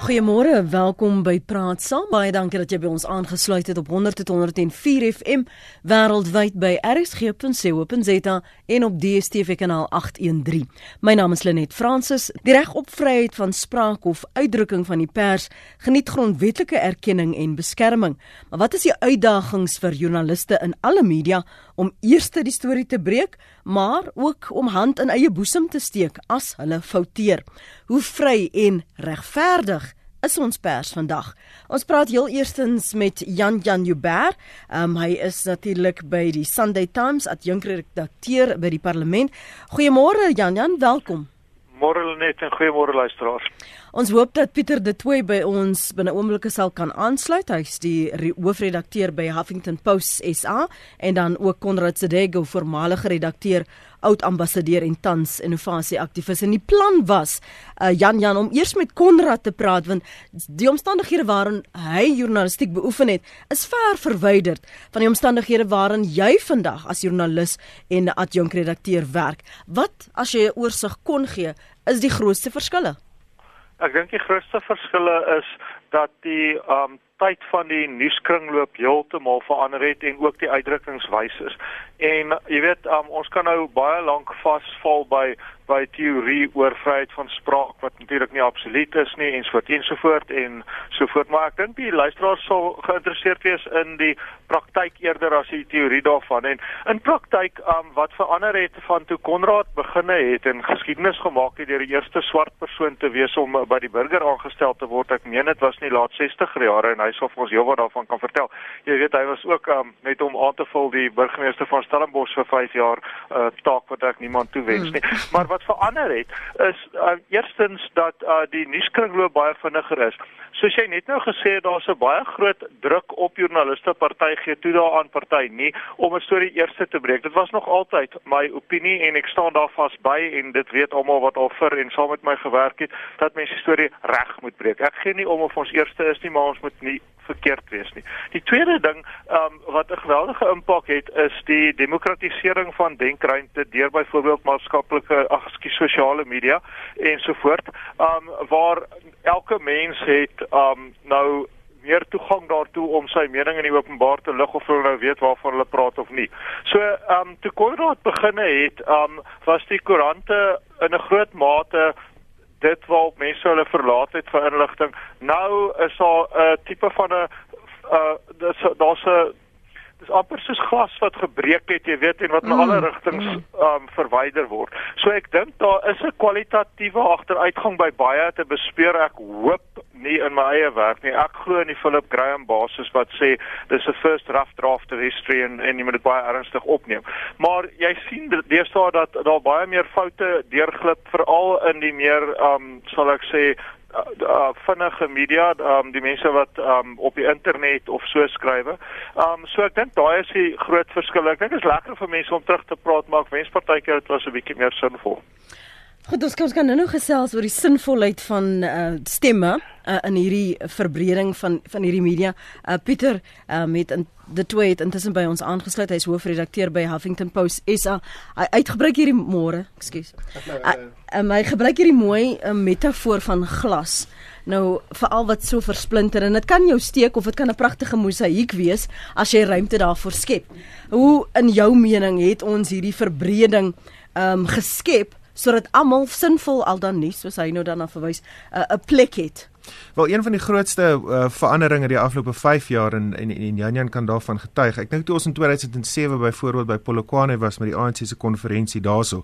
Goeiemôre, welkom by Praat Saam. Baie dankie dat jy by ons aangesluit het op 100.104 FM wêreldwyd by rsg.co.za en op DStv kanaal 813. My naam is Lenet Fransis. Die reg op vryheid van spraak of uitdrukking van die pers geniet grondwetlike erkenning en beskerming. Maar wat is die uitdagings vir joernaliste in alle media om eers die storie te breek, maar ook om hand in eie boesem te steek as hulle fouteer? Hoe vry en regverdig is ons pers vandag. Ons praat heel eerstens met Jan Jan Joubert. Um, hy is natuurlik by die Sunday Times as jonkredakteur by die parlement. Goeiemôre Jan Jan, welkom. Môre net en goeiemôre luisteraars. Ons hoop dat Pieter De Tooy by ons binne oomblikke sal kan aansluit. Hy's die hoofredakteur by Huffington Post SA en dan ook Konrad Sedego, voormalige redakteur oud ambassadeur en tans innovasie aktivis. En die plan was uh, Jan Jan om eers met Konrad te praat want die omstandighede waarin hy journalistiek beoefen het, is ver verwyderd van die omstandighede waarin jy vandag as joernalis en adjunk redakteur werk. Wat as jy 'n oorsig kon gee, is die grootste verskille? Ek dink die grootste verskille is dat die um tyd van die nuuskringloop heeltemal verander het en ook die uitdrukkingswyse. En jy weet, um, ons kan nou baie lank vasval by by teorie oor vryheid van spraak wat natuurlik nie absoluut is nie en so voort en so voort en so voort maar ek dink die luisteraars sal geïnteresseerd wees in die praktyk eerder as die teorie daarvan. En in praktyk um, wat verander het van toe Konrad beginne het en geskiedenis gemaak het deur die eerste swart persoon te wees om by die burger aangestel te word ek meen dit was nie laat 60 jare en hy sou vir ons heelwat daarvan kan vertel. Jy weet hy was ook um, net om aan te vul die burgemeester van Stellenbosch vir 5 jaar uh, taak wat ek niemand toewens nie maar wat wat verander het is uh, eerstens dat uh, die nuuskringloop baie vinniger is. Soos jy net nou gesê het, daar's 'n baie groot druk op joernaliste party gee toe daaraan party nie om 'n storie eers te breek. Dit was nog altyd my opinie en ek staan daar vas by en dit weet almal wat al vir en saam met my gewerk het dat mense die storie reg moet breek. Ek gee nie om of ons eerste is nie, maar ons moet nie verkeerd wees nie. Die tweede ding um, wat 'n geweldige impak het is die demokratisering van denkruimte deur byvoorbeeld maatskaplike ag skie sosiale media ensovoort. Um waar elke mens het um nou meer toegang daartoe om sy mening in die openbaar te lig of hulle nou weet waarvan hulle praat of nie. So, ehm um, toe Konrad beginne het, ehm um, was die koerante in 'n groot mate dit waarop mense hulle verlaat het vir inligting. Nou is daar 'n uh, tipe van 'n uh daar's 'n dis amper soos glas wat gebreek het, jy weet, en wat in mm, alle rigtings mm. um verwyder word. So ek dink daar is 'n kwalitatiewe agteruitgang by baie te bespeer. Ek hoop nie in my eie werk nie. Ek glo in die Philip Graham basis wat sê dis 'n first rough draft of history en en jy moet dit baie ernstig opneem. Maar jy sien deesdae dat daar baie meer foute deurglip veral in die meer um sal ek sê uh, vinnige media, um, die mense wat um, op die internet of so skrywe. Um so ek dink daai is die groot verskil. Ek dink dit is lekker vir mense om terug te praat, maar ek wens partykeer dit was 'n bietjie meer sinvol. Goed, ons kan nou nou gesels oor die sinvolheid van uh, stemme uh, in hierdie verbreding van van hierdie media. Uh, Pieter uh, met in the tweet intussen by ons aangesluit. Hy's hoofredakteur by Huffington Post SA. Hy uitgebruik hierdie môre, ekskuus. Hy um, gebruik hierdie mooi uh, metafoor van glas. Nou veral wat so versplinter en dit kan jou steek of dit kan 'n pragtige mosaïek wees as jy ruimte daarvoor skep. Hoe in jou mening het ons hierdie verbreding ehm um, geskep sodat almal sinvol al dan nie soos hy nou daarna verwys 'n uh, plek het Wel een van die grootste uh, veranderinge die afgelope 5 jaar en en, en Janjan kan daarvan getuig. Ek dink toe ons in 2007 byvoorbeeld by Polokwane was met die ANC se konferensie daarso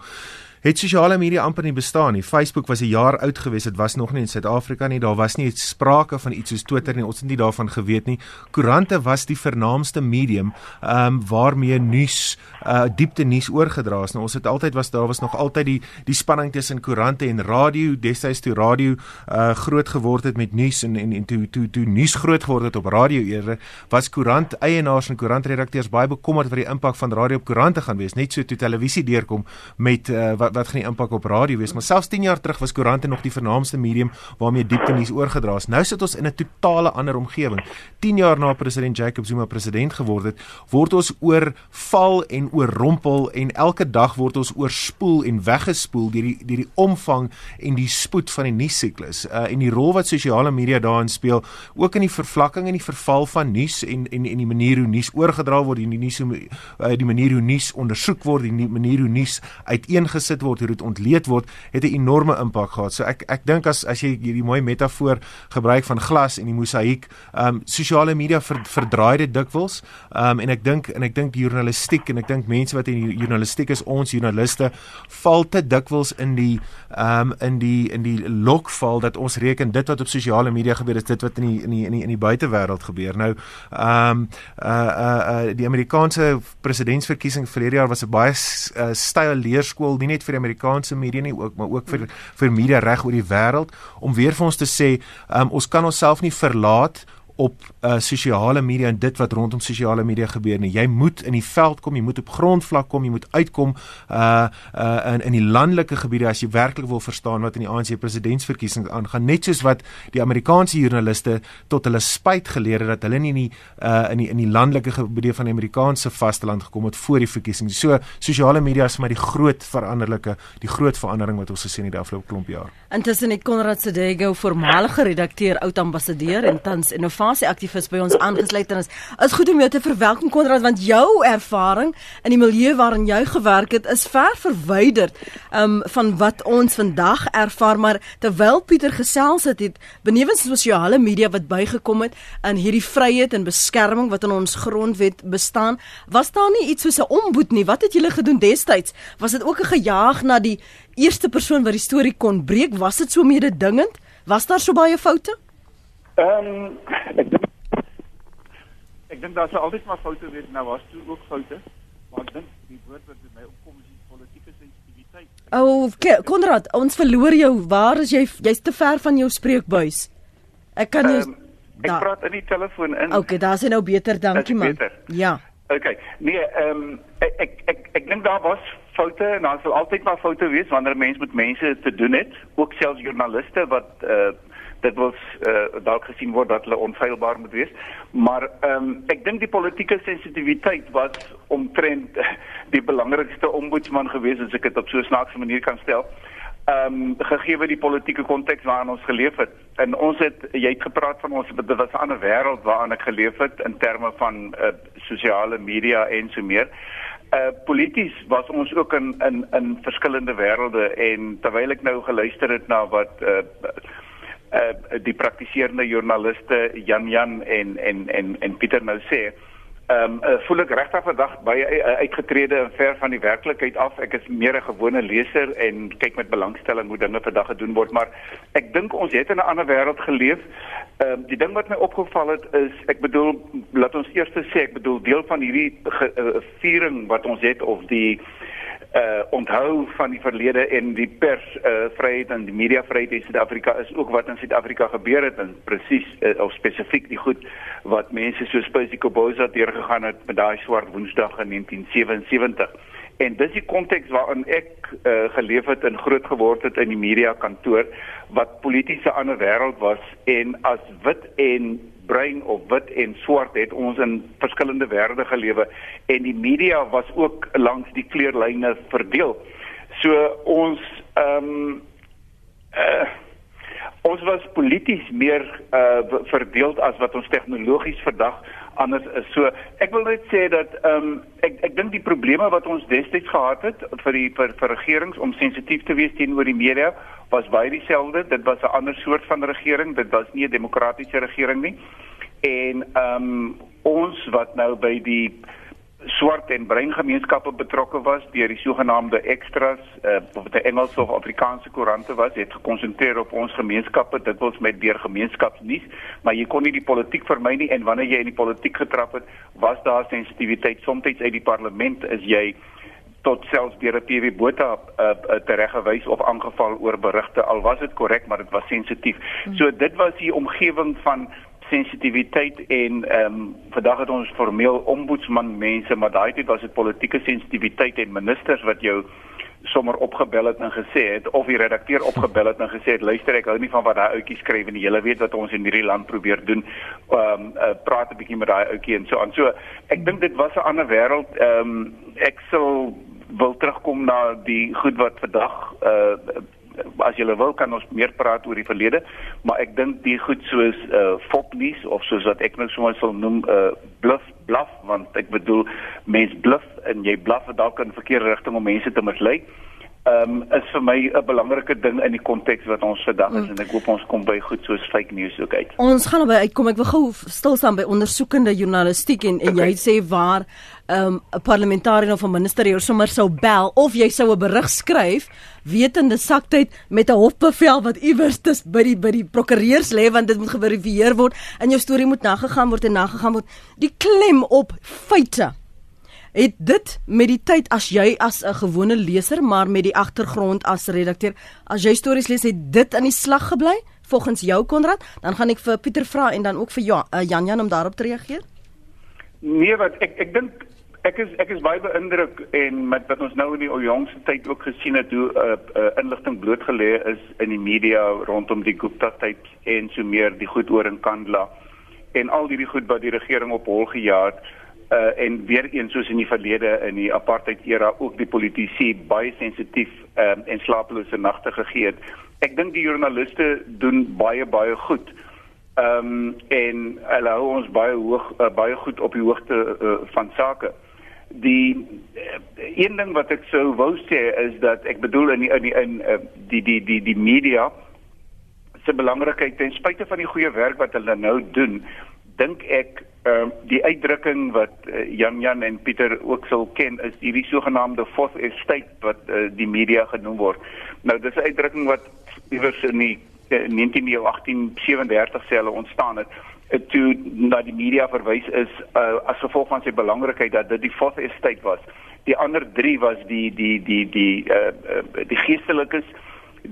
het sosiale media amper nie bestaan nie. Facebook was 'n jaar oud gewees, dit was nog nie in Suid-Afrika nie. Daar was nie sprake van iets soos Twitter nie. Ons het nie daarvan geweet nie. Koerante was die vernaamste medium ehm um, waarmee nuus uh diepte nuus oorgedra is. Nou ons het altyd was daar was nog altyd die die spanning tussen koerante en radio. Destyds toe radio uh groot geword het met nuus en en, en toe toe toe nuus groot geword het op radio eerder, was koerant eienaars en koerantredakteurs baie bekommerd oor die impak van radio op koerante gaan wees. Net so toe televisie deurkom met uh wat wat gaan die impak op radio wees? Maar selfs 10 jaar terug was koerante nog die vernaamste medium waarmee diepte nuus oorgedra is. Nou sit ons in 'n totale ander omgewing. 10 jaar na president Jacob Zuma president geword het, word ons oorval en oorrompel en elke dag word ons oorspoel en weggespoel deur die deur die omvang en die spoed van die nuussiklus. Uh en die rol wat sosiale media daarin speel, ook in die vervlakking en die verval van nuus en en en die manier hoe nuus oorgedra word, die nuus uh, die manier hoe nuus ondersoek word, die manier hoe nuus uiteengesit word, hoe dit ontleed word, het 'n enorme impak gehad. So ek ek dink as as jy hierdie mooi metafoor gebruik van glas en die mosaïek, ehm um, sosiale media ver, verdraai dit dikwels. Ehm um, en ek dink en ek dink die journalistiek en ek dink mense wat in die journalistiek is, ons joernaliste val te dikwels in die ehm um, in die in die lokval dat ons reken dit wat op sosiale media gebeur is dit wat in die in die in die, in die buitewêreld gebeur. Nou ehm um, uh uh uh die Amerikaanse presidentsverkiesing verlede jaar was 'n baie uh, styl leerskool nie net vir die Amerikaanse media nie ook maar ook vir vir media reg oor die wêreld om weer vir ons te sê um, ons kan onsself nie verlaat op uh, sosiale media en dit wat rondom sosiale media gebeur nie. Jy moet in die veld kom, jy moet op grondvlak kom, jy moet uitkom uh uh in in die landelike gebiede as jy werklik wil verstaan wat in die ANC presidentsverkiesing aangaan. Net soos wat die Amerikaanse joernaliste tot hulle spyt geleer het dat hulle nie in die uh in die in die landelike gebiede van die Amerikaanse vasteland gekom het voor die verkiesing. So sosiale media is vir my die groot veranderlike, die groot verandering wat ons gesien het die afgelope klomp jaar. Intussen het Konrad Sedego, voormalige redakteur, oud ambassadeur en tans innovasie aktivis by ons aangesluit en is is goed om jou te verwelkom Konrad want jou ervaring in die milieu waarin jy gewerk het is ver verwyder um, van wat ons vandag ervaar maar terwyl Pieter gesels het, het benewens sosiale media wat bygekom het in hierdie vryheid en beskerming wat in ons grondwet bestaan, was daar nie iets soos 'n omboed nie. Wat het julle gedoen destyds? Was dit ook 'n gejaag na die eerste persoon wat die storie kon breek, was dit so mededingend? Was daar so baie foute? Ehm um, ek dink ek dink daar sou altyd maar foute wees, nou was toe ook foute. Maar ek dink die woord wat by my opkom is politieke sensitiwiteit. O, oh, Konrad, ons verloor jou. Waar is jy? Jy's te ver van jou spreekbuis. Ek kan jou um, Ek da. praat in die telefoon in. Okay, daar's nou beter, dankie man. Beter. Ja. Okay. Nee, ehm um, ek ek ek, ek dink daar was foute en daar sal altyd maar foute wees wanneer 'n mens met mense te doen het, ook selfs joernaliste wat uh dit was uh dalk gesien word dat hulle onfeilbaar moet wees. Maar ehm um, ek dink die politieke sensitiwiteit was omtrent die belangrikste ombudsman gewees as ek dit op so 'n snaakse manier kan stel. Ehm um, gegee die politieke konteks waarin ons geleef het. En ons het jy het gepraat van ons dit was 'n ander wêreld waarin ek geleef het in terme van uh sosiale media en so meer uh polities was ons ook in in in verskillende wêrelde en terwyl ek nou geluister het na wat uh uh die praktiserende joernaliste Jan Jan en en en en Pieter nou sê Ehm um, uh, voel ek regtig vandag baie uh, uitgetrede en ver van die werklikheid af. Ek is meer 'n gewone leser en kyk met belangstelling hoe dinge vandag gedoen word, maar ek dink ons het in 'n ander wêreld geleef. Ehm um, die ding wat my opgeval het is, ek bedoel, laat ons eers sê, ek bedoel deel van hierdie uh, viering wat ons het of die uh onthou van die verlede en die pers uh vryheid en die media vryheid in Suid-Afrika is ook wat in Suid-Afrika gebeur het en presies uh, of spesifiek die goed wat mense so Spesifiek Koboza deurgegaan het met daai swart woensdag in 1977. En dis die konteks waarin ek uh geleef het en groot geword het in die media kantoor wat politieke ander wêreld was en as wit en bruin of wit en swart het ons in verskillende wêrelde gelewe en die media was ook langs die kleurlyne verdeel. So ons ehm um, uh ons was polities meer uh verdeel as wat ons tegnologies vandag anders is. So ek wil net sê dat ehm um, ek ek dink die probleme wat ons destyds gehad het vir die vir, vir regerings om sensitief te wees teenoor die media was baie dieselfde. Dit was 'n ander soort van regering. Dit was nie 'n demokratiese regering nie. En ehm um, ons wat nou by die swart en bruin gemeenskappe betrokke was deur die sogenaamde extras uh, of die Engelse of Afrikaanse koerante was het gekonsentreer op ons gemeenskappe dit was met deur gemeenskapsnuus maar jy kon nie die politiek vermy nie en wanneer jy in die politiek getrap het was daar sensitiwiteit soms uit die parlement is jy tot selfs deur 'n PV Botha uh, uh, tereggewys of aangeval oor berigte al was dit korrek maar dit was sensitief hmm. so dit was die omgewing van sensitiwiteit en ehm um, vandag het ons formeel ombudsman mense, maar daai tyd was dit politieke sensitiwiteit en ministers wat jou sommer opgebel het en gesê het of die redakteur opgebel het en gesê het luister ek hou nie van wat daai ouetjie skryf en jy weet wat ons in hierdie land probeer doen. Ehm um, uh, praat 'n bietjie met daai ouetjie en so aan. So ek dink dit was 'n ander wêreld. Ehm um, ek sal wil terugkom na die goed wat vandag uh as jy wil kan ons meer praat oor die verlede, maar ek dink die goed soos uh fopnuus of soos wat ek nou sommer sal noem uh bluff bluff want ek bedoel mens bluff en jy bluff dalk in verkeerde rigting om mense te mislei um, is vir my 'n belangrike ding in die konteks wat ons vandag is mm. en ek hoop ons kom by goed soos fake news ook uit. Ons gaan naby uitkom. Ek wil gou stil staan by ondersoekende journalistiek en en okay. jy sê waar ehm, 'n um, parlementariër of 'n minister jou sommer sou bel of jy sou 'n berig skryf wetende saktyd met 'n hofbevel wat iewers tis by die by die prokureurs lê want dit moet geverifieer word en jou storie moet nagegaan word en nagegaan word. Die klem op feite het dit met die tyd as jy as 'n gewone leser maar met die agtergrond as redakteur as jy stories lees het dit in die slag gebly volgens jou Konrad dan gaan ek vir Pieter vra en dan ook vir Jan uh, Jan, Jan om daarop te reageer Nee wat ek ek dink ek is ek is baie beïndruk en met wat ons nou in die jongste tyd ook gesien het hoe uh, uh, inligting blootgelê is in die media rondom die Gupta tapes en so meer die goed oor in Kandla en al hierdie goed wat die regering op hol gejaag het uh, en weer eens soos in die verlede in die apartheid era ook die politici baie sensitief um, en slapelose nagte gegee het. Ek dink die joernaliste doen baie baie goed. Ehm um, en hulle hou ons baie hoog uh, baie goed op die hoogte uh, van sake. Die uh, een ding wat ek sou wou sê is dat ek bedoel in die, in die, in uh, die die die die media se belangrikheid ten spyte van die goeie werk wat hulle nou doen, dink ek Ehm uh, die uitdrukking wat uh, Jan Jan en Pieter ook sal ken is hierdie sogenaamde fourth estate wat uh, die media genoem word. Nou dis 'n uitdrukking wat iewers in die uh, 19 of 1837 se hulle ontstaan het toe na die media verwys is uh, as gevolg van sy belangrikheid dat dit die fourth estate was. Die ander 3 was die die die die uh, uh, die geestelikes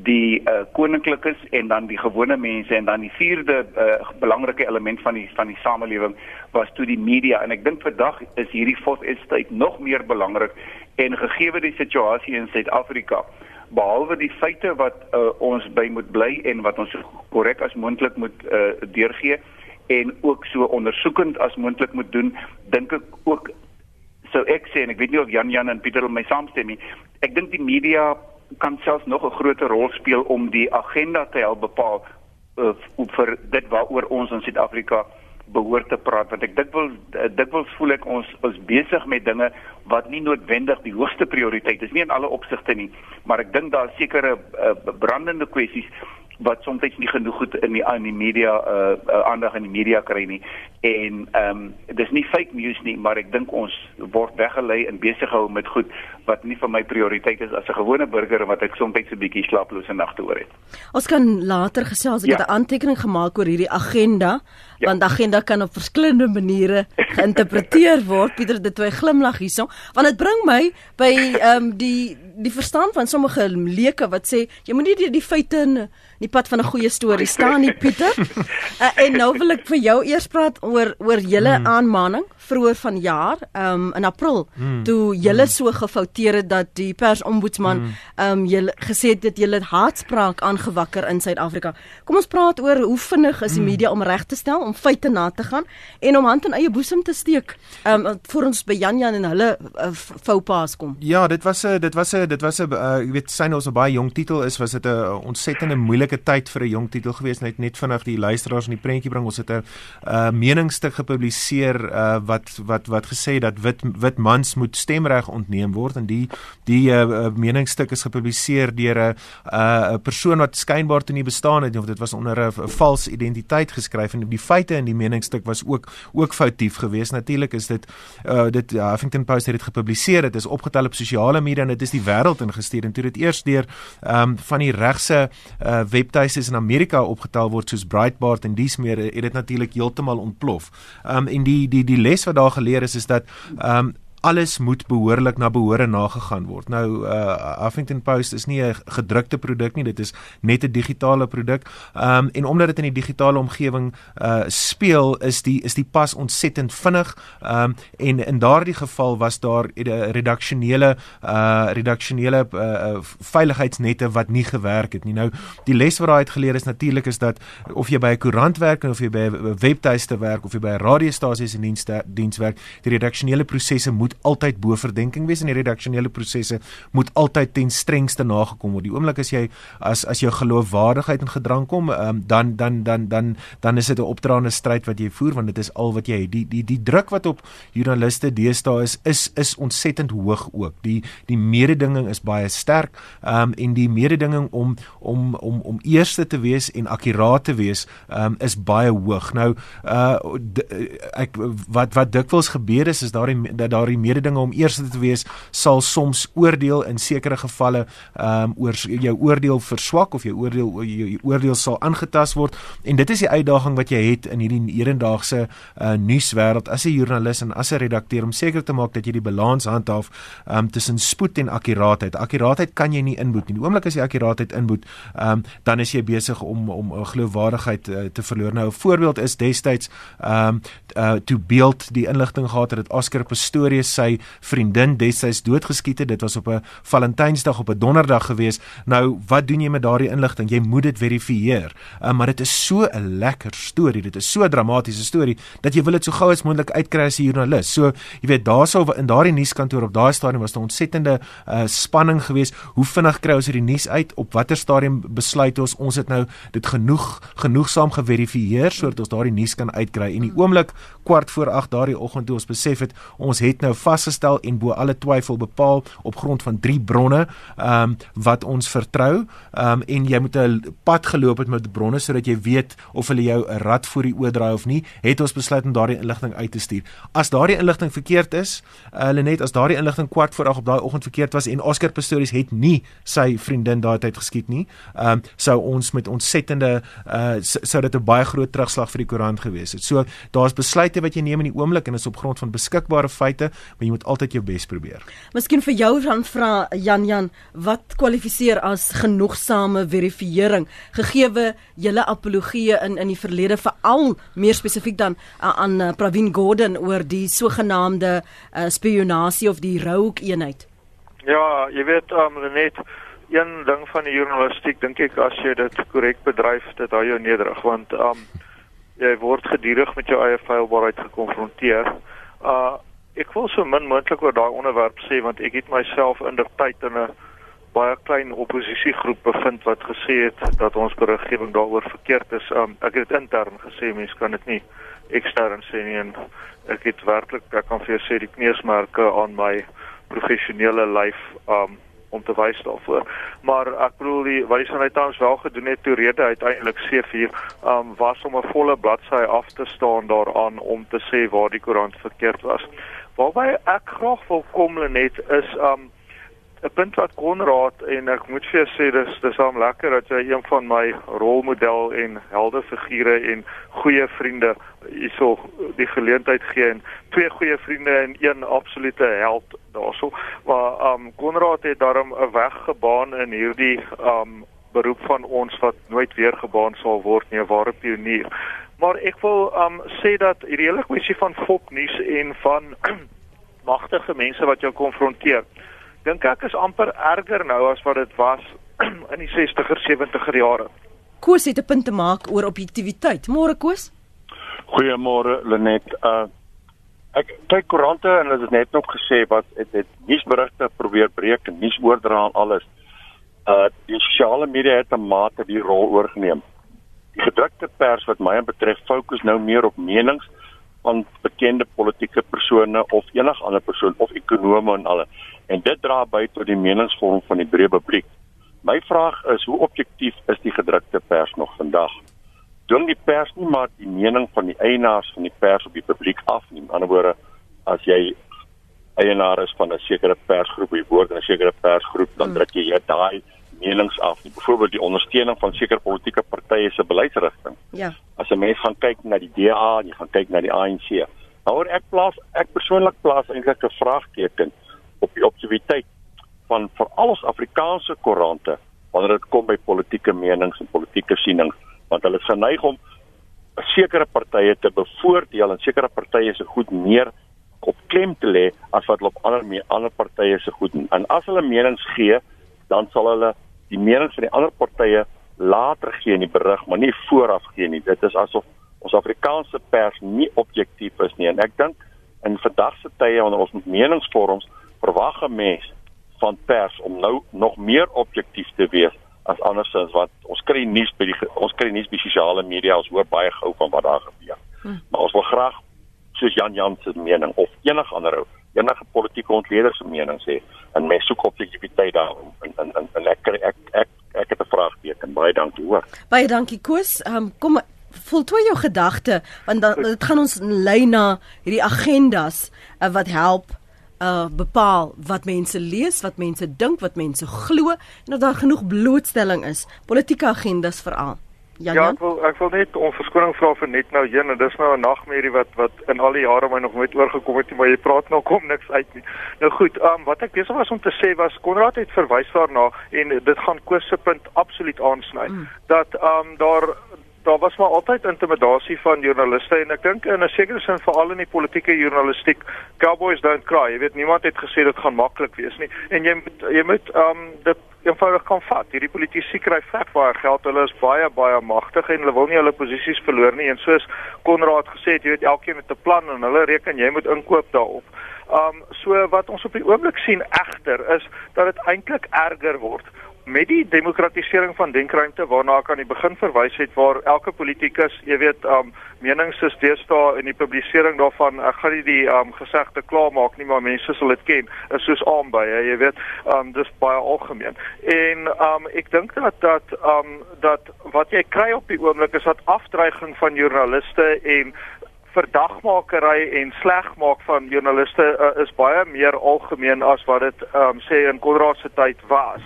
die uh, koninklikes en dan die gewone mense en dan die vierde uh, belangrike element van die van die samelewing was toe die media en ek dink vandag is hierdie fourth estate nog meer belangrik en gegee die situasie in Suid-Afrika behalwe die feite wat uh, ons by moet bly en wat ons korrek as moontlik moet uh, deurgee en ook so ondersoekend as moontlik moet doen dink ek ook sou ek sê en ek weet nie of Jan Jan en Pieter my saamstem nie ek dink die media kan selfs nog 'n groter rol speel om die agenda te help bepaal uh, vir dit waaroor ons in Suid-Afrika behoort te praat want ek dikwels uh, dikwels voel ek ons is besig met dinge wat nie noodwendig die hoogste prioriteit is nie in alle opsigte nie maar ek dink daar sekerre uh, brandende kwessies wat soms nie genoeg goed in die in die media uh, uh aandag in die media kry nie en ehm um, dis nie fake news nie maar ek dink ons word weggelei en besig gehou met goed wat nie vir my prioriteit is as 'n gewone burger wat ek soms 'n bietjie slaaplose nagte oor het. Ons kan later gesels ek ja. het 'n aantekening gemaak oor hierdie agenda ja. want agenda kan op verskillende maniere geïnterpreteer word. Pieter dit toe glimlag hierso want dit bring my by ehm um, die die verstand van sommige leuke wat sê jy moet nie die, die feite in die pad van 'n goeie storie staan nie Pieter. uh, en nou wil ek vir jou eers praat oor oor julle hmm. aanmaning vroeër vanjaar um, in April hmm. toe julle hmm. so gefouteer het dat die persombudsman hmm. um, julle gesê het dat julle haatspraak aangewakker in Suid-Afrika. Kom ons praat oor hoe vinnig is die hmm. media om reg te stel, om feite na te gaan en om hand in eie boesem te steek. Um voor ons by Jan Jan en hulle uh, foupas kom. Ja, dit was 'n dit was 'n dit was 'n uh, ek weet syne ons 'n baie jong titel is, was dit 'n ontsettende moeilike tyd vir 'n jong titel gewees net net vinnig die luisteraars in die prentjie bring. Ons het 'n uh, meningsstuk gepubliseer uh, wat wat wat gesê dat wit wit mans moet stemreg ontneem word en die die uh, meningsstuk is gepubliseer deur 'n 'n persoon wat skynbaar toe nie bestaan het of dit was onder 'n vals identiteit geskryf en die feite in die meningsstuk was ook ook foutief geweest. Natuurlik is dit uh, dit uh, Huffington Post het dit gepubliseer. Dit is opgetel op sosiale media en dit is die wêreld ingestuur en toe dit eers deur um, van die regse uh, webtuistes in Amerika opgetel word soos Breitbart en dies meer het dit natuurlik heeltemal ontplof. Ehm um, en die die die les wat daar geleer is is dat ehm um, alles moet behoorlik na behoore nagegaan word. Nou uh Huffington Post is nie 'n gedrukte produk nie, dit is net 'n digitale produk. Um en omdat dit in die digitale omgewing uh speel, is die is die pas ontsettend vinnig. Um en in daardie geval was daar 'n redaksionele uh redaksionele uh, veiligheidsnette wat nie gewerk het nie. Nou die les wat daai uit geleer is natuurlik is dat of jy by 'n koerant werk of jy by 'n webtuiste werk of jy by 'n radiostasie se diens diens werk, die redaksionele prosesse moet altyd bo verdenking wees en die redaksionele prosesse moet altyd ten strengste nagekom word. Die oomblik as jy as as jou geloofwaardigheid in gedrang kom, um, dan dan dan dan dan is dit 'n opdraande stryd wat jy voer want dit is al wat jy het. Die die die druk wat op joernaliste deesdae is is is ontsettend hoog ook. Die die mededinging is baie sterk um, en die mededinging om om om om eerste te wees en akkuraat te wees um, is baie hoog. Nou uh ek wat wat dikwels gebeur is is daardie dat daardie mededinge om eerste te wees sal soms oordeel in sekere gevalle um oor jou oordeel verswak of jou oordeel jou oordeel sal aangetast word en dit is die uitdaging wat jy het in hierdie hedendaagse uh nuuswêreld as 'n joernalis en as 'n redakteur om seker te maak dat jy die balans handhaaf um tussen spoed en akkuraatheid. Akkuraatheid kan jy nie inboet nie. Die oomblik as jy akkuraatheid inboet, um dan is jy besig om om 'n geloofwaardigheid uh, te verloor. Nou 'n voorbeeld is destyds um uh toe beeld die inligting gehad het dat Oscar Pistorius sy vriendin destyds doodgeskiet het. Dit was op 'n Valentynsdag op 'n donderdag gewees. Nou, wat doen jy met daardie inligting? Jy moet dit verifieer. Um, maar dit is so 'n lekker storie. Dit is so 'n dramatiese storie dat jy wil dit so gou as moontlik uitkry as 'n joernalis. So, jy weet, daarsou in daardie nuuskantoor op daai stadium was 'n ontsettende uh, spanning geweest. Hoe vinnig kry ons hierdie nuus uit? Op watter stadium besluit ons ons het nou dit genoeg genoegsaam geverifieer sodat ons daardie nuus kan uitkry? En die oomblik kwart voor 8 daardie oggend toe ons besef het ons het nou vasgestel en bo alle twyfel bepaal op grond van drie bronne ehm um, wat ons vertrou. Ehm um, en jy moet 'n pad geloop het met bronne sodat jy weet of hulle jou 'n rad voor die oë draai of nie het ons besluit om daardie inligting uit te stuur. As daardie inligting verkeerd is uh, net as daardie inligting kwart voor 8 op daai oggend verkeerd was en Oscar Pistorius het nie sy vriendin daai tyd geskiet nie ehm um, sou ons met ontsettende uh, sou dit 'n baie groot terugslag vir die koerant gewees het. So daar's besluite wat jy neem in die oomblik en is op grond van beskikbare feite maar jy moet altyd jou bes probeer Miskien vir jou dan vra Jan Jan, wat kwalifiseer as genoegsame verifisering gegeewe julle apologie in in die verlede veral meer spesifiek dan uh, aan uh, Pravin Gordhan oor die sogenaamde uh, spionasie of die rogue eenheid? Ja, jy weet um, net een ding van die journalistiek dink ek as jy dit korrek bedryf, dit hou jou nederig want um jy word gedurig met jou eie feilbaarheid gekonfronteer. Uh ek wil so min moontlik oor daai onderwerp sê want ek het myself in die tyd in 'n baie klein oppositiegroep bevind wat gesê het dat ons beriggewing daaroor verkeerd is. Um, ek het intern gesê mense kan dit nie ekstern sê nie en ek het werklik ek kan vir jou sê die kneusmerke aan my professionele lyf um om te wys daarvoor. Maar ek bedoel die wat die Sanitans wel gedoen het toe rede uiteindelik C4 um was om 'n volle bladsy af te staan daaraan om te sê waar die koerant verkeerd was. Waarby ek graag wil kom net is um 'n punt wat Konrad en ek moet vir jou sê dis dis hom lekker dat jy een van my rolmodel en heldefigure en goeie vriende hierso die geleentheid gee en twee goeie vriende en een absolute held daarso. Maar um Konrad het daarom 'n weg gebaan in hierdie um beroep van ons wat nooit weer gebaan sal word nie, 'n ware pionier. Maar ek wil um sê dat hierdie hele kwessie van fopnuus en van magtige mense wat jou konfronteer, dink ek is amper erger nou as wat dit was in die 60er, 70er jare. Koos het 'n punt te maak oor objektiviteit. Môre Koos? Goeiemôre Lenet. Uh ek kyk koerante en hulle het net nog gesê wat het het nuusberigte probeer breek en nuus oordra aan alles. Uh die sosiale media het 'n mate die rol oorgeneem die gedrukte pers wat my betref fokus nou meer op menings van bekende politieke persone of enige ander persoon of ekonome en alle en dit dra by tot die meningsvorm van die breë publiek. My vraag is hoe objektief is die gedrukte pers nog vandag? Doen die pers nie maar die mening van die eienaars van die pers op die publiek af nie? In ander woorde, as jy eienaar is van 'n sekere persgroep, jy behoort aan 'n sekere persgroep, dan hmm. druk jy daai menings af nie. Byvoorbeeld die ondersteuning van sekere politieke partye se beleidsrigting. Ja. As 'n mens gaan kyk na die DA jy gaan kyk na die ANC, Maar ek plaas ek persoonlik plaas eintlik 'n vraagteken op die objektiviteit van veral ons Afrikaanse koerante wanneer dit kom by politieke menings en politieke sienings want hulle is geneig om sekere partye te bevoordeel en sekere partye se goed meer op klem te lê as wat hulle op ander ander partye se goed en as hulle menings gee dan sal hulle die menings van die ander partye later gee in die berig maar nie vooraf gee nie dit is asof ons Afrikaanse pers nie objektief is nie en ek dink in vandag se tye wanneer ons met meningsvorms verwag 'n mens van pers om nou nog meer objektief te wees as andersins wat ons kry nuus by die ons kry nuus by sosiale media ons hoor baie gou van wat daar gebeur. Hmm. Maar ons wil graag soos Jan Jan se mening of enige ander ou enige politieke ontleder se mening sê en mens soek objektiviteit daar en en en, en ek, ek ek ek het 'n vraagteken baie dankie hoor. Baie dankie Koos. Um, kom voltooi jou gedagte want dan dit gaan ons lei na hierdie agendas uh, wat help uh bepaal wat mense lees, wat mense dink, wat mense glo en of daar genoeg blootstelling is, politieke agendas veral. Jan, ja, ek wil ek wil net om verskoning vra vir net nou een en dis nou 'n nagmerrie wat wat in al die jare my nog nooit oorgekom het nie, maar jy praat nou kom niks uit nie. Nou goed, ehm um, wat ek besig was om te sê was Konrad het verwys daarna en dit gaan Koos se punt absoluut aansny mm. dat ehm um, daar daar was maar altyd intimidasie van joernaliste en ek dink in 'n sekere sin veral in die politieke journalistiek cowboys don't cry. Jy weet niemand het gesê dit gaan maklik wees nie. En jy moet jy moet um dit eenvoudig kan vat. Hierdie politici kry vet baie geld. Hulle is baie baie magtig en hulle wil nie hulle posisies verloor nie. En soos Konrad gesê het jy weet elkeen met 'n plan en hulle reken jy moet inkoop daarop. Um so wat ons op die oomblik sien egter is dat dit eintlik erger word met die demokratisering van denkruimte waarna ek aan die begin verwys het waar elke politikus, jy weet, um menings is deesdae in die publisering daarvan, ek gaan nie die um gesegde klaar maak nie, maar mense sal dit ken, is soos aanby, jy weet, um dis baie algemeen. En um ek dink dat dat um dat wat jy kry op die oomblik is dat afdreiging van joernaliste en verdagmakery en slegmaak van joernaliste uh, is baie meer algemeen as wat dit um sê in Konrad se tyd was.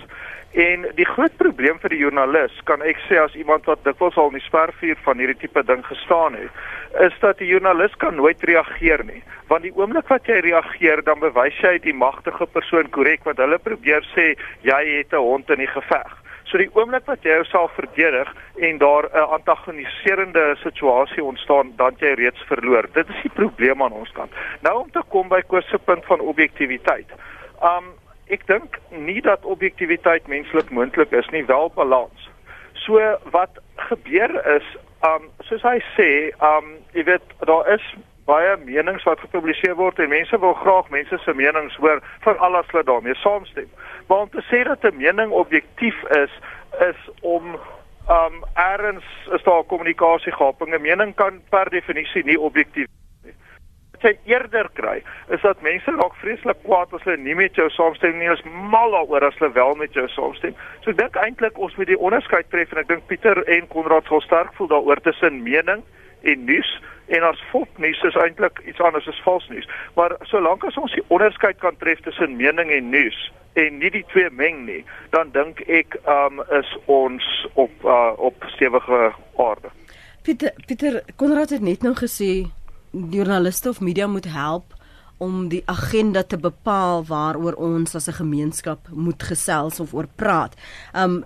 En die groot probleem vir die joernalis, kan ek sê as iemand wat dikwels al in die spervuur van hierdie tipe ding gestaan het, is dat die joernalis kan nooit reageer nie. Want die oomblik wat jy reageer, dan bewys jy die magtige persoon korrek wat hulle probeer sê jy het 'n hond in die geveg. So die oomblik wat jy jouself verdedig en daar 'n antagoniserende situasie ontstaan, dan jy reeds verloor. Dit is die probleem aan ons kant. Nou om te kom by Koos se punt van objektiviteit. Um ek dink nie dat objektiviteit menslik moontlik is nie, wel balans. So wat gebeur is, um soos hy sê, um jy weet daar is baie menings wat gepubliseer word en mense wil graag mense se menings hoor vir al wat daarmee saamstem. Maar om te sê dat 'n mening objektief is, is om um eers is daar kommunikasiegaping. 'n Mening kan per definisie nie objektief jy eerder kry is dat mense raak vreeslik kwaad as hulle nie met jou saamstem nie, is mal daaroor as hulle wel met jou saamstem. So ek dink eintlik ons moet die onderskeid tref en ek dink Pieter en Konrad sal sterk voel daaroor tussen mening en nuus en as fopnuus is eintlik iets anders as vals nuus. Maar solank as ons die onderskeid kan tref tussen mening en nuus en nie die twee meng nie, dan dink ek um is ons op uh, op stewige aarde. Pieter Pieter Konrad het net nou gesê joernaliste of media moet help om die agenda te bepaal waaroor ons as 'n gemeenskap moet gesels of oor praat. Um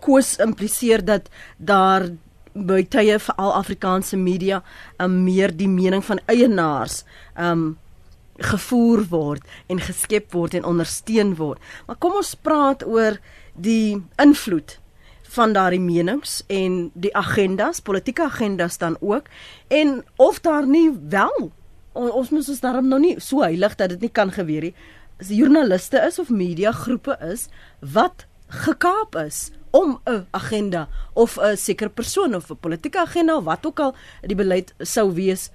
koers impliseer dat daar by tye vir al Afrikaanse media um meer die mening van eienaars um gevoer word en geskep word en ondersteun word. Maar kom ons praat oor die invloed van daardie menings en die agendas, politieke agendas dan ook en of daar nie wel ons moet ons daarom nou nie so heilig dat dit nie kan gebeur nie. As joernaliste is of media groepe is wat gekaap is om 'n agenda of 'n sekere persoon of 'n politieke agenda of wat ook al die beleid sou wees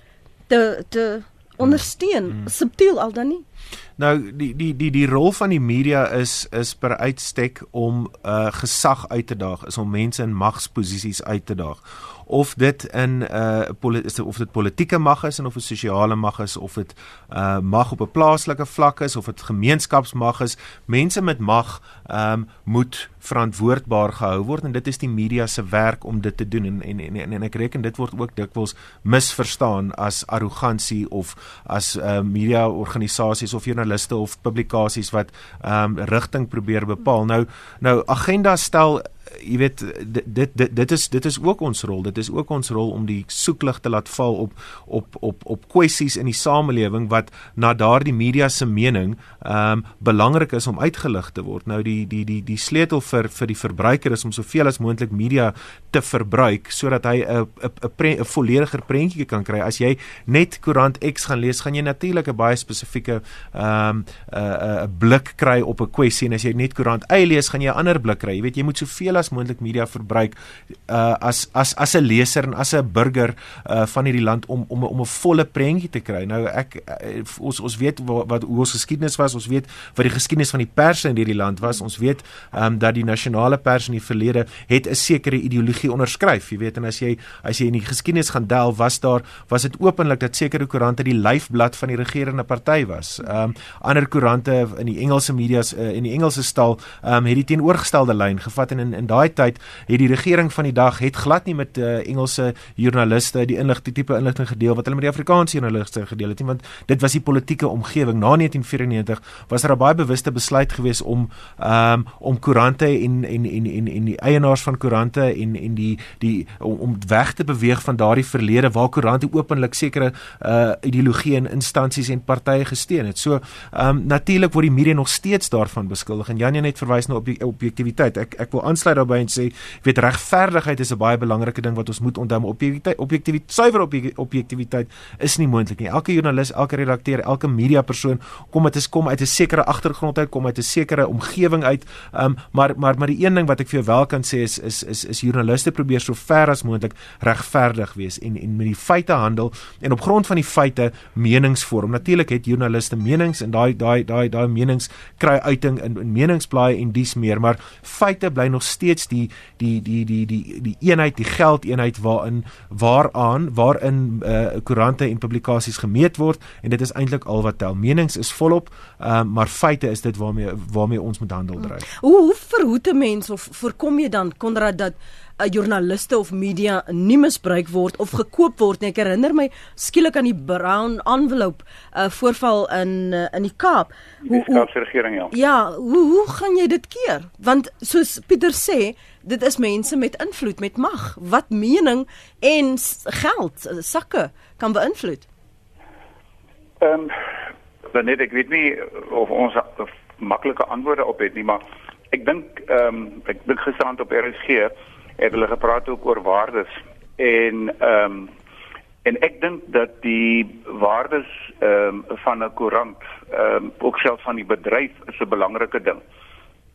te te ondersteun hmm. subtiel al dan nie. Nou die die die die rol van die media is is per uitstek om uh gesag uit te daag, is om mense in magsposisies uit te daag. Of dit in uh, of dit politieke mag is en of dit sosiale mag is of dit uh, mag op 'n plaaslike vlak is of dit gemeenskapsmag is mense met mag um, moet verantwoordbaar gehou word en dit is die media se werk om dit te doen. En en en, en ek reken dit word ook dikwels misverstaan as arrogansie of as uh, media organisasies of joernaliste of publikasies wat um, rigting probeer bepaal. Nou nou agenda stel jy weet dit dit dit is dit is ook ons rol. Dit is ook ons rol om die soeklig te laat val op op op op kwessies in die samelewing wat na daardie media se mening ehm um, belangrik is om uitgelig te word. Nou die die die die sleutel vir vir die verbruiker is om soveel as moontlik media te verbruik sodat hy 'n 'n 'n vollediger prentjie kan kry. As jy net koerant X gaan lees gaan jy natuurlik 'n baie spesifieke ehm um, 'n 'n blik kry op 'n kwessie. En as jy net koerant Y lees gaan jy 'n ander blik kry. Jy weet jy moet soveel as moontlik media verbruik uh as as as 'n leser en as 'n burger uh van hierdie land om om om 'n volle prentjie te kry. Nou ek uh, ons ons weet wat, wat ons geskiedenis was, ons weet wat die geskiedenis van die pers in hierdie land was. Ons weet um dat die nasionale pers in die verlede het 'n sekere ideologie onderskryf, jy weet en as jy as jy in die geskiedenis gaan delf, was daar was dit openlik dat sekere koerante die lyfblad van die regerende party was. Um ander koerante in die Engelse media's uh, in die Engelse stal um het die teenoorgestelde lyn gevat en in in daai tyd het die regering van die dag het glad nie met uh, Engelse joernaliste die inligting tipe inligting gedeel wat hulle met die Afrikaanse joernaliste gedeel het nie want dit was die politieke omgewing na 1994 was daar 'n baie bewuste besluit gewees om um, om koerante en en en en en die eienaars van koerante en en die die om, om weg te beweeg van daardie verlede waar koerante openlik sekere uh, ideologie en instansies en partye gesteun het. So um, natuurlik word die media nog steeds daarvan beskuldig en Janie net verwys na objek objektiviteit. Ek ek wil aansluit daarbey en sê, weet regverdigheid is 'n baie belangrike ding wat ons moet onthou, maar objektiviteit, objektiviteit, suiwer objektiviteit is nie moontlik nie. Elke joernalis, elke redakteur, elke media persoon kom dit is kom uit 'n sekere agtergrond uit, kom uit 'n sekere omgewing uit. Um maar maar maar die een ding wat ek vir jou wel kan sê is is is is joernaliste probeer so ver as moontlik regverdig wees en en met die feite handel en op grond van die feite meningsvorm. Natuurlik het joernaliste menings en daai daai daai daai menings kry uiting in, in meningsblaaie en dies meer, maar feite bly nog steeds die die die die die die eenheid die geldeenheid waarin waaraan waarin uh, koerante en publikasies gemeet word en dit is eintlik al wat tel menings is volop uh, maar feite is dit waarmee waarmee ons moet handel dryf. Hoe hoe verhoed 'n mens of voorkom jy dan Konrad dat uh, joernaliste of media nie misbruik word of gekoop word nie. Ek herinner my skielik aan die Brown envelope uh, voorval in uh, in die Kaap. Hoe die Kaapse ja. Ja, hoe hoe gaan jy dit keer? Want soos Pieter sê, dit is mense met invloed, met mag wat mening en geld uh, sakke kan beïnvloed. Ehm um, net ek weet nie of ons maklike antwoorde op het nie, maar ek dink ehm um, ek dink gisterand op RSG het hulle gepraat ook oor waardes en ehm um, en ek dink dat die waardes ehm um, van 'n koerant ehm um, ook self van die bedryf is 'n belangrike ding.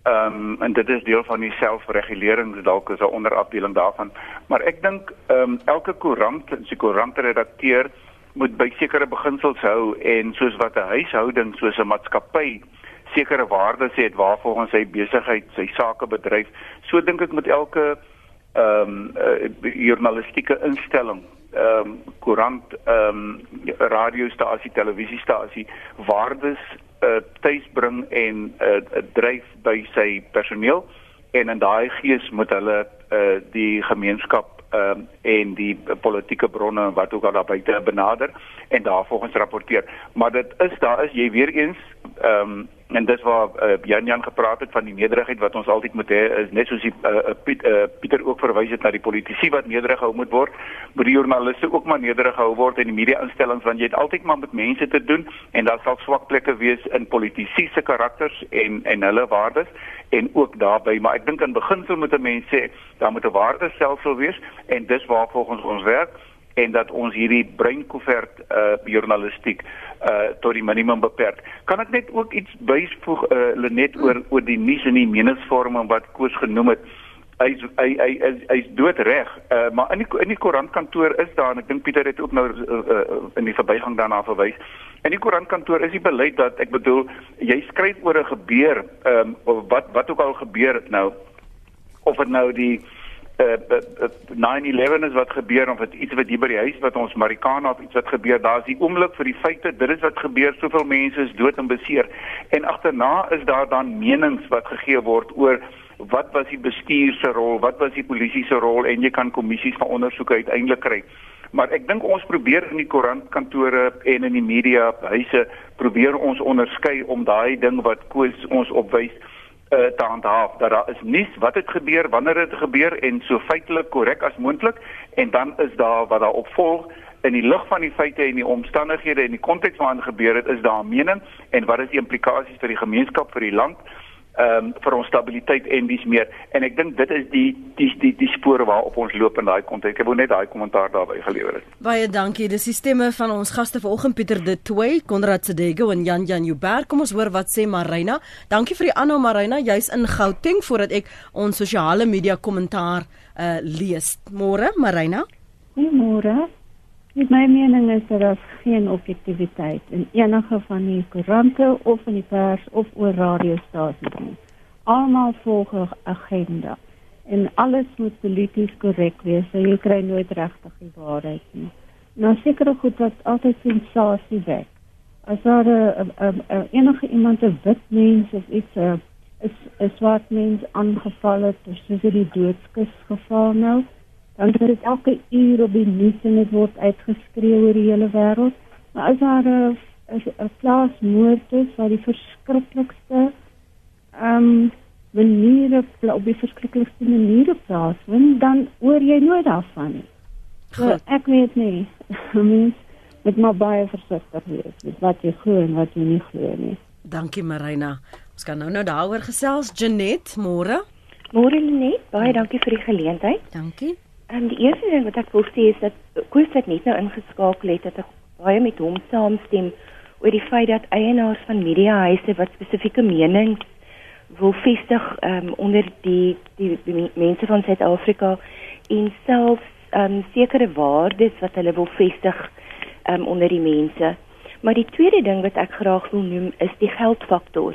Ehm um, en dit is deel van die selfregulering dalk is 'n onderafdeling daarvan. Maar ek dink ehm um, elke koerant, as die koerantredakteur moet by sekere beginsels hou en soos wat 'n huishouding, soos 'n maatskappy sekere waardes het waarvolgens sy besigheid, sy sake bedryf, so dink ek met elke ehm um, uh, journalistieke instelling ehm um, koerant ehm um, radiostasie televisiestasie waardes uh, tuisbring en uh, dryf by sy personeel. En in daai gees moet hulle uh, die gemeenskap ehm um, en die politieke bronne wat ook al daar buite benader en daarvolgens rapporteer. Maar dit is daar is jy weer eens ehm um, en dis waar uh, Jan Jan gepraat het van die nederigheid wat ons altyd moet hê is net soos die uh, Piet, uh, Pieter ook verwys het na die politici wat nederig gehou moet word moet die joernaliste ook maar nederig gehou word in die media instellings want jy het altyd maar met mense te doen en daar sal swak plekke wees in politici se karakters en en hulle waardes en ook daarbey maar ek dink in beginsel moet 'n mens sê daar moet 'n waardestelsel wees en dis waar volgens ons werk en dat ons hierdie breinkoevert uh journalistiek uh tot die minimum beperk. Kan ek net ook iets byvoeg uh Lenet oor oor die nuus en die meningsvorming wat Koos genoem het. Hy hy hy hy's hy dood reg. Uh maar in die in die koerantkantoor is daar en ek dink Pieter het ook nou uh, uh, in die verbygang daarna verwys. In die koerantkantoor is die beleid dat ek bedoel jy skryf oor 'n gebeur, ehm um, wat wat ook al gebeur het nou of dit nou die uh, 9/11 is wat gebeur of dit iets wat hier by die huis wat ons Marikana of iets wat gebeur daar's die oomblik vir die feite dit is wat gebeur soveel mense is dood en beseer. En agterna is daar dan menings wat gegee word oor wat was die bestuur se rol wat was die polisie se rol en jy kan kommissies van ondersoek uiteindelik kry. Maar ek dink ons probeer in die koerantkantore en in die media huise probeer ons onderskei om daai ding wat koes ons opwys uh, te handhaaf. Dat daar is nuus wat het gebeur wanneer dit gebeur en so feitelik korrek as moontlik. En dan is daar wat daar opvolg. In die lig van die feite en die omstandighede en die konteks waarin gebeur het is daar 'n mening. En wat is die implikasies vir die gemeenskap vir die land ehm um, vir ons stabiliteit en dis meer en ek dink dit is die die die die spore waarop ons loop in daai konteks. Ek wou net daai kommentaar daarby gelewer het. Baie dankie. Dis die stemme van ons gaste vanoggend Pieter De Tooy, Konrad Sedego en Jan Jan Jubber. Kom ons hoor wat sê Marina. Dankie vir die aanhou Marina. Jy's in Gauteng voordat ek ons sosiale media kommentaar uh lees. Môre Marina. Goeiemôre. My mening is daar geen objektiviteit in enige van die koerante of in die pers of oor radiostasies nie. Almal volg 'n agenda en alles moet polities korrek wees, so jy kry nooit regtig die waarheid nie. Nou seker goed dat altyd sensasie wek. As daar 'n enige iemand 'n wit mens of iets 'n 'n swart mens aangeval het, soos die doodskus geval nou, word dit elke uur op die nuus en dit word uitgeskree oor die hele wêreld. Maar as daar 'n 'n plaasmoord is wat die verskriklikste ehm um, maniere op die verskriklikste maniere plaasvind, dan hoor jy nooit daarvan nie. So, ek weet nie. Mens moet maar baie versigtig wees met wat jy glo en wat jy nie glo nie. Dankie Marina. Ons kan nou nou daaroor gesels. Janet, môre. Môre Lenet, baie dankie vir die geleentheid. Dankie. En die eerste ding wat ek wil sê is dat Koos het net nou ingeskakel het dat ek baie met hom saamstem oor die feit dat eienaars van mediahuise wat spesifieke menings wil vestig um, onder die die, die mense van Suid-Afrika en selfs um, sekere waardes wat hulle wil vestig um, onder die mense. Maar die tweede ding wat ek graag wil noem is die geldfaktor.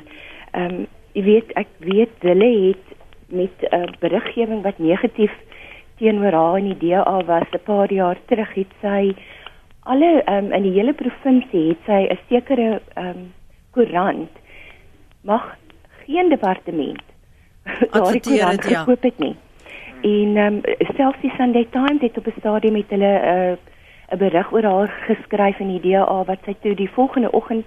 Ehm um, jy weet ek weet hulle het met 'n uh, beriggewing wat negatief teenoor haar in die DA was 'n paar jaar terug het sy alle um, in die hele provinsie het sy 'n sekere ehm um, koerant mag geen departement daardie koerant ja. gekoop het nie. En ehm um, selfs die Sunday Times het op 'n stadium met hulle 'n uh, 'n berig oor haar geskryf in die DA wat sy toe die volgende oggend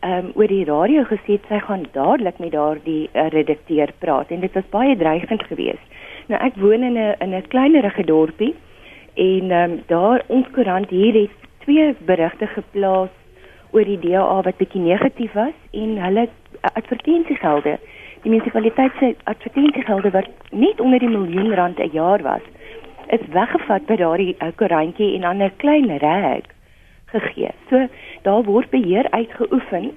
ehm um, oor die radio gesê het sy gaan dadelik met daardie uh, redakteur praat en dit was baie dreigend geweest. Nou ek woon in 'n in 'n kleinerige dorpie en ehm um, daar ons koerant hier het twee berigte geplaas oor die DA wat bietjie negatief was en hulle advertensiegelde die munisipaliteit se advertensiegelde wat net onder die miljoen rand 'n jaar was is weggevat by daardie uh, koerantjie en dan 'n klein reg gegee. So daar word beheer uitgeoefen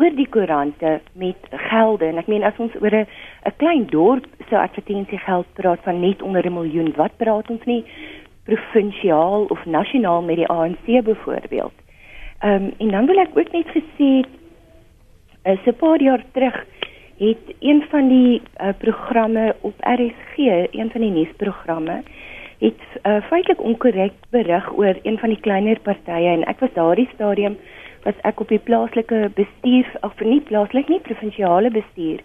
oor die koerante met gelde en ek meen as ons oor 'n klein dorp se advertensiegeld praat van net onder 'n miljoen, wat praat ons nie provinsiaal of nasionaal met die ANC byvoorbeeld. Ehm um, en dan wil ek ook net gesê is 'n paar jaar terug het een van die uh, programme op RSG, een van die nuusprogramme, het uh, feitelik onkorrek berig oor een van die kleiner partye en ek was daardie stadium was ek op die plaaslike bestuur of nie plaaslik nie provinsiale bestuur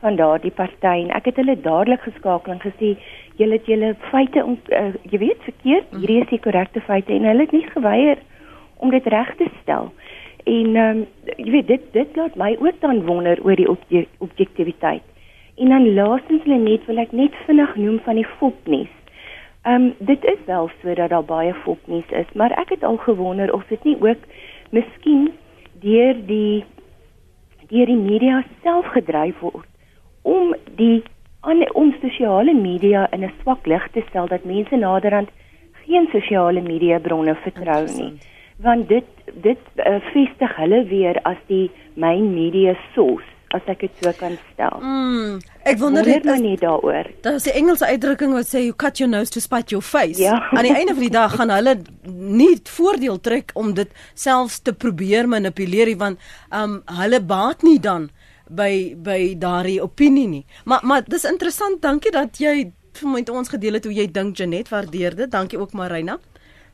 van daardie party en ek het hulle dadelik geskakel en gesê julle het julle feite om uh, jy weet verkeerd. Mhm. hierdie is die korrekte feite. En hulle het nie geweier om dit reg te stel. En um, jy weet dit dit laat my ook dan wonder oor die objektiviteit. En dan laastens hulle net wil ek net vinnig noem van die fopnuus. Ehm um, dit is wel so dat daar baie fopnuus is, maar ek het al gewonder of dit nie ook miskien deur die deur die media self gedryf word om die aan ons sosiale media in 'n swak lig te stel dat mense naderhand geen sosiale media bronne vertrou nie. Want dit dit uh, vestig hulle weer as die main media source as ek dit so kan stel. Mm, ek wonder net nie daaroor. Daar is 'n Engelse uitdrukking wat sê you cut your nose to spite your face. Ja. Aan die einde van die dag gaan hulle nie voordeel trek om dit selfs te probeer manipuleer want um hulle baat nie dan by by daardie opinie nie. Maar maar dis interessant, dankie dat jy vir met ons gedeel het hoe jy dink Janet waardeer dit. Dankie ook Marina.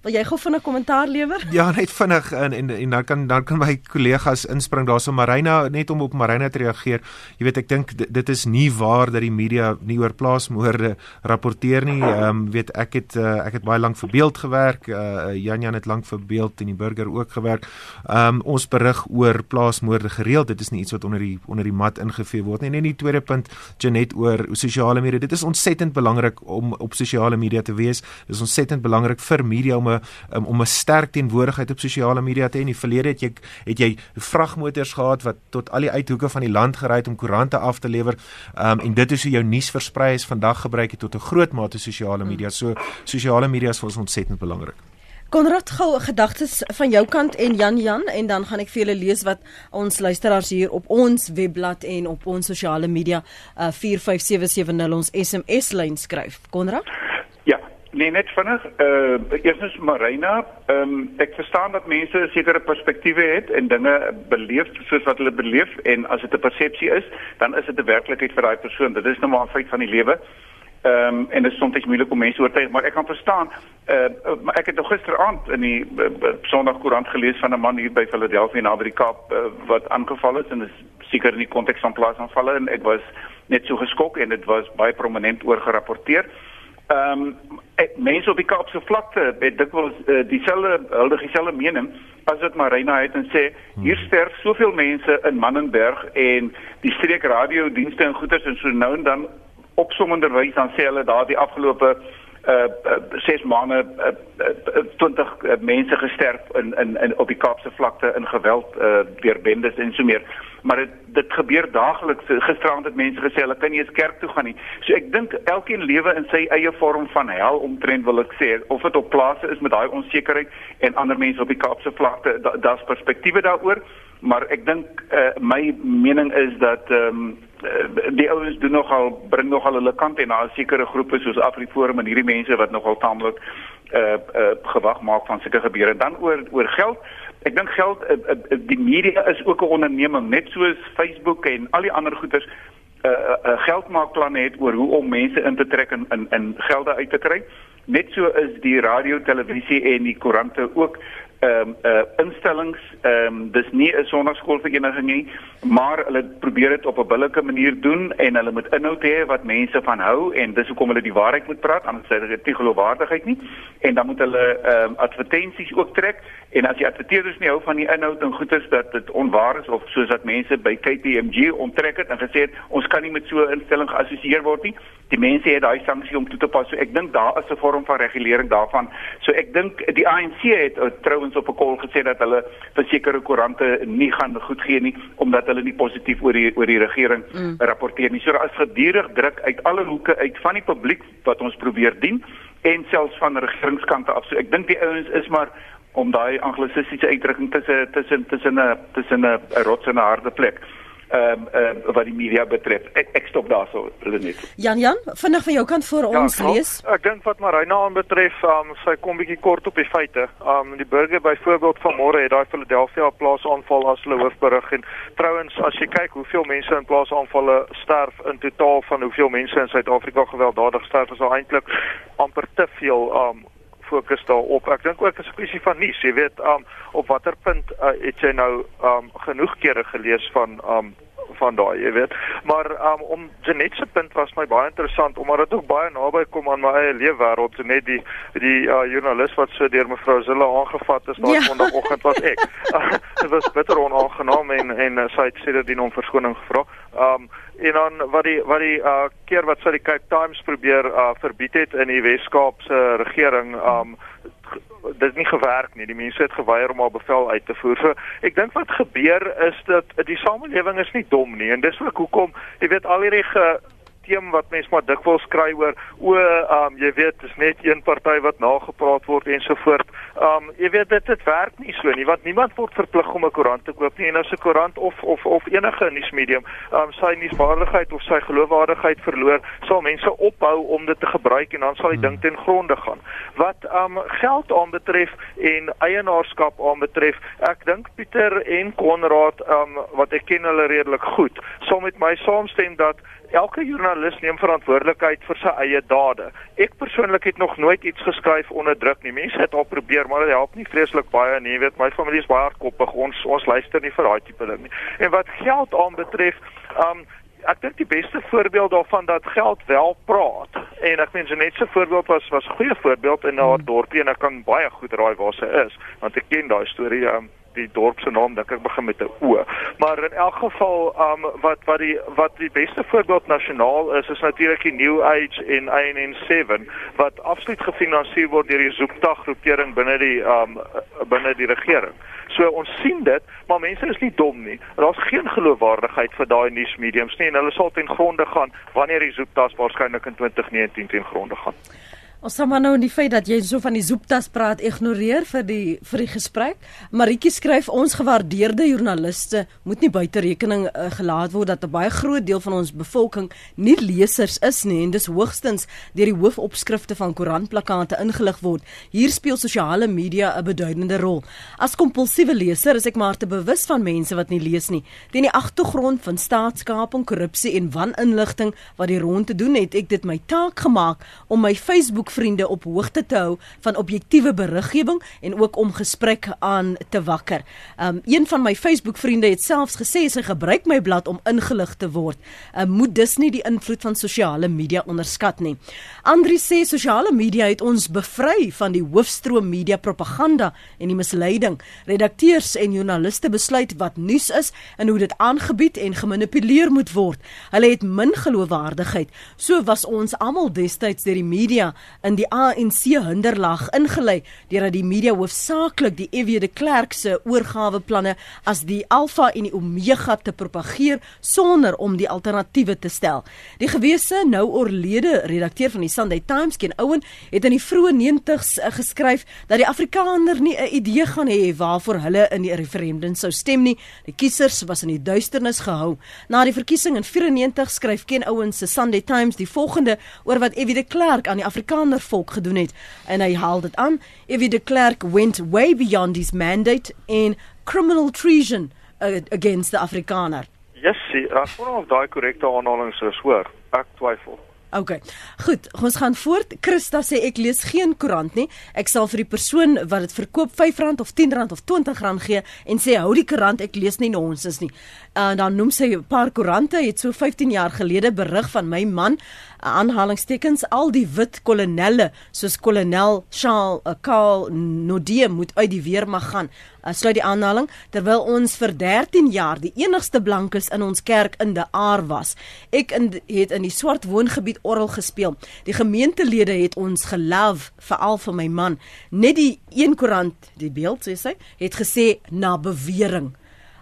Wil jy gou vinnig kommentaar lewer? Ja, net vinnig en en, en dan kan dan kan my kollegas inspring daarso Marina net om op Marina te reageer. Jy weet ek dink dit is nie waar dat die media nie oor plaasmoorde rapporteer nie. Ehm um, weet ek het uh, ek het baie lank vir beeld gewerk. Uh, Jan Jan het lank vir beeld en die burger ook gewerk. Ehm um, ons berig oor plaasmoorde gereeld. Dit is nie iets wat onder die onder die mat ingevee word nie. En in die tweede punt Janet oor sosiale media. Dit is ontsettend belangrik om op sosiale media te wees. Dit is ontsettend belangrik vir media om 'n um, om 'n sterk teenwoordigheid op sosiale media te hê. In die verlede het jy het jy vragmotors gehad wat tot al die uithoeke van die land gery het om koerante af te lewer. Um, en dit is hoe jou nuus versprei is vandag gebruik het tot 'n groot mate sosiale media. So sosiale media is vir ons ontsettend belangrik. Konrad gou gedagtes van jou kant en Jan Jan en dan gaan ek vir julle lees wat ons luisteraars hier op ons webblad en op ons sosiale media uh, 45770 ons SMS lyn skryf. Konrad? Nee, net vinnig. Uh eerstens Marina, ehm um, ek verstaan dat mense sekere perspektiewe het en dinge beleef soos wat hulle beleef en as dit 'n persepsie is, dan is dit 'n werklikheid vir daai persoon. Dit is nou maar 'n feit van die lewe. Ehm um, en dit is soms moeilik om mense oortuig, maar ek kan verstaan. Uh maar ek het nog gisteraand in die uh, Sondagkoerant gelees van 'n man hier by Philadelphia naby die Kaap uh, wat aangeval is en is seker in die konteks van plaasaanvalle en ek was net so geskok en dit was baie prominent oor gerapporteer. Ehm um, mense op die Kaapse vlakte het dikwels uh, dieselfde hulle dieselfde mening as wat Marina het en sê hier sterf soveel mense in Mannenberg en die streek radio dienste en goeders en so nou en dan opsommenderwys dan sê hulle daar die afgelope uh 6 maande uh, uh, 20 uh, mense gesterf in in in op die Kaapse vlakte in geweld uh deur bendes en so meer maar dit dit gebeur daagliks gisterand het mense gesê hulle kan nie eens kerk toe gaan nie so ek dink elkeen lewe in sy eie vorm van hel omtrent wil ek sê of dit op plase is met daai onsekerheid en ander mense op die Kaapse vlakte daar's da perspektiewe daaroor maar ek dink uh, my mening is dat ehm um, die ouens doen nogal bring nogal hulle kant en daar is sekere groepe soos Afriforum en hierdie mense wat nogal taamlik uh, uh gewag maak van sulke gebeure. Dan oor oor geld. Ek dink geld uh, uh, die media is ook 'n onderneming net soos Facebook en al die ander goeders 'n uh, uh, geldmaakplan het oor hoe om mense in te trek en in in gelde uit te kry. Net so is die radio, televisie en die koerante ook ehm um, uh instellings ehm um, dis nie 'n sonnaarskoolvereniging nie maar hulle probeer dit op 'n billike manier doen en hulle moet inhoud hê wat mense van hou en dis hoekom hulle die waarheid moet praat anders sê dit nie geloofwaardigheid nie. En dan moet hulle ehm um, advertensies ook trek en as die adverteerders nie hou van die inhoud en goeders dat dit onwaar is of soos dat mense by KPMG onttrek het en gesê het ons kan nie met so 'n instelling geassosieer word nie. Die mense het daai sanksie om toe te pas. So ek dink daar is 'n vorm van regulering daarvan. So ek dink die ANC het uh, trouens op 'n kol gesê dat hulle vir sekere koerante nie gaan goedgee nie omdat hulle nie positief oor die oor die regering mm. rapporteer nie. So daar is gedurig druk uit alle hoeke uit van die publiek wat ons probeer dien en selfs van regeringskante af. So ek dink die ouens is maar om daai anglisistiese uitdrukking tussen tussen tussen 'n tussen 'n rots en 'n harde plek ehm um, um, wat die media betref. Ek, ek stop daarso, Lenet. Jan Jan, vinnig van jou kant vir ja, ons lees. Ek dink wat Marina aanbetref, ehm um, sy kom bietjie kort op die feite. Ehm um, die burger byvoorbeeld vanmôre het daai Philadelphia plaasaanval as hulle hoofberig en trouens as jy kyk hoeveel mense in plaasaanvalle sterf in totaal van hoeveel mense in Suid-Afrika gewelddadig sterf, is al eintlik amper te veel ehm um, fokus daarop. Ek dink ook 'n kwessie van nuus, jy weet, um op watter punt uh, het jy nou um genoeg kere gelees van um van daai, jy weet. Maar um om Janet se punt was my baie interessant omdat dit ook baie naby kom aan my eie leefwêreld, Janet die die uh, joernalis wat so deur mevrou Zille aangevat is daai ja. sonderdagoggend was ek. Dit was bitter onaangenaam en en uh, sy het sê dat die hom verskoning gevra. Um en dan wat die wat die uh keer wat sy die Cape Times probeer uh verbied het in die Wes-Kaapse regering um dit nie gewerk nie. Die mense het geweier om haar bevel uit te voer. So ek dink wat gebeur is dat die samelewing is nie dom nie en dis ook hoekom jy weet al hierdie teem wat mense maar dikwels kry oor o, um jy weet, dis net een party wat nagepraat word en so voort. Um jy weet dit dit werk nie so nie want niemand word verplig om 'n koerant te koop nie en as 'n koerant of of of enige nuusmedium um sy nuuswaardigheid of sy geloofwaardigheid verloor, sal mense ophou om dit te gebruik en dan sal die ding ten gronde gaan. Wat um geld aanbetref en eienaarskap aanbetref, ek dink Pieter en Konrad um wat ek ken hulle redelik goed, sal met my saamstem dat elke joernalis neem verantwoordelikheid vir sy eie dade. Ek persoonlik het nog nooit iets geskryf onder druk nie. Mense het al probeer, maar dit help nie vreeslik baie nie. Jy weet, my familie is baie hardkoppig. Ons ons luister nie vir daai tipe ding nie. En wat geld aanbetref, um ek dink die beste voorbeeld daarvan dat geld wel praat. En ek meen Jeanette se voorbeeld was was 'n goeie voorbeeld in haar dorpie en ek kan baie goed raai waar sy is, want ek ken daai storie um die dorp se naam dink ek begin met 'n O. Maar in elk geval um wat wat die wat die beste voorbeeld nasionaal is is natuurlik die New Age en INN7 wat absoluut gefinansier word deur die Zoopta groepering binne die um binne die regering. So ons sien dit, maar mense is nie dom nie. Daar's geen geloofwaardigheid vir daai nuusmediums nie en hulle sal ten gronde gaan wanneer die Zooptas waarskynlik in 2019 ten gronde gaan. Ons sal maar nou in die feit dat jy so van die zoeptas praat ignoreer vir die vir die gesprek. Maritjie skryf ons gewaardeerde joernaliste moet nie buite rekening uh, gelaat word dat 'n baie groot deel van ons bevolking nie lesers is nie en dis hoogstens deur die hoofopskrifte van koerantplakkate ingelig word. Hier speel sosiale media 'n beduidende rol. As kompulsiewe leser is ek maar te bewus van mense wat nie lees nie. Teen die agtergrond van staatskaping, korrupsie en waninligting wat die rond te doen het, ek dit my taak gemaak om my Facebook Facebook-vriende op hoogte te hou van objektiewe beriggewing en ook om gesprek aan te wakker. Um een van my Facebook-vriende het selfs gesê sy gebruik my blad om ingelig te word. Um moet dus nie die invloed van sosiale media onderskat nie. Andri sê sosiale media het ons bevry van die hoofstroom media propaganda en die misleiding. Redakteurs en joernaliste besluit wat nuus is en hoe dit aangebied en gemanipuleer moet word. Hulle het min geloofwaardigheid. So was ons almal destyds deur die media in die ANC hinderlaag ingelei deurdat die media hoofsaaklik die EW de Klerk se oorgaweplanne as die alfa en die omega te propageer sonder om die alternatiewe te stel. Die gewese nou oorlede redakteur van die Sunday Times, Ken Owen, het in die vroeë 90s eh, geskryf dat die Afrikaner nie 'n idee gaan hê waarvoor hulle in die referendum sou stem nie. Die kiesers was in die duisternis gehou. Na die verkiesing in 94 skryf Ken Owen se Sunday Times die volgende oor wat EW de Klerk aan die Afrikaner ander volk gedoen het en hy haal dit aan Evie de Klerk went way beyond his mandate in criminal treason uh, against the Afrikaner Yes, ek wonder of daai korrekte aanhaling is hoor ek twyfel OK. Goed, ons gaan voort. Christa sê ek lees geen koerant nie. Ek sal vir die persoon wat dit verkoop R5 of R10 of R20 gee en sê hou die koerant, ek lees nie nonsens nie. En uh, dan noem sy 'n paar koerante, het so 15 jaar gelede berig van my man aanhalingstekens al die wit kolonelle soos kolonel Charles uh, Karl Nodie moet uit die weermag gaan. Uh, sluit die aanhaling terwyl ons vir 13 jaar die enigste blankes in ons kerk in die aar was. Ek in, het in die swart woongebied orgel gespeel. Die gemeentelede het ons gelove veral vir my man. Net die een koerant, die beeld sê sy, het gesê na bewering.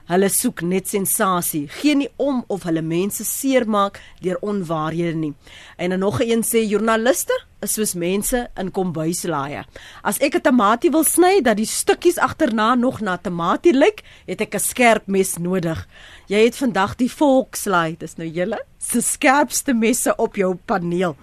Hulle soek net sensasie, gee nie om of hulle mense seermaak deur onwaarhede nie. En dan nog een sê joernaliste is soos mense in kombuislaaie. As ek 'n tamatie wil sny dat die stukkies agterna nog na tamatie lyk, het ek 'n skerp mes nodig. Jy het vandag die volkslaai, dis nou julle se skerpste messe op jou paneel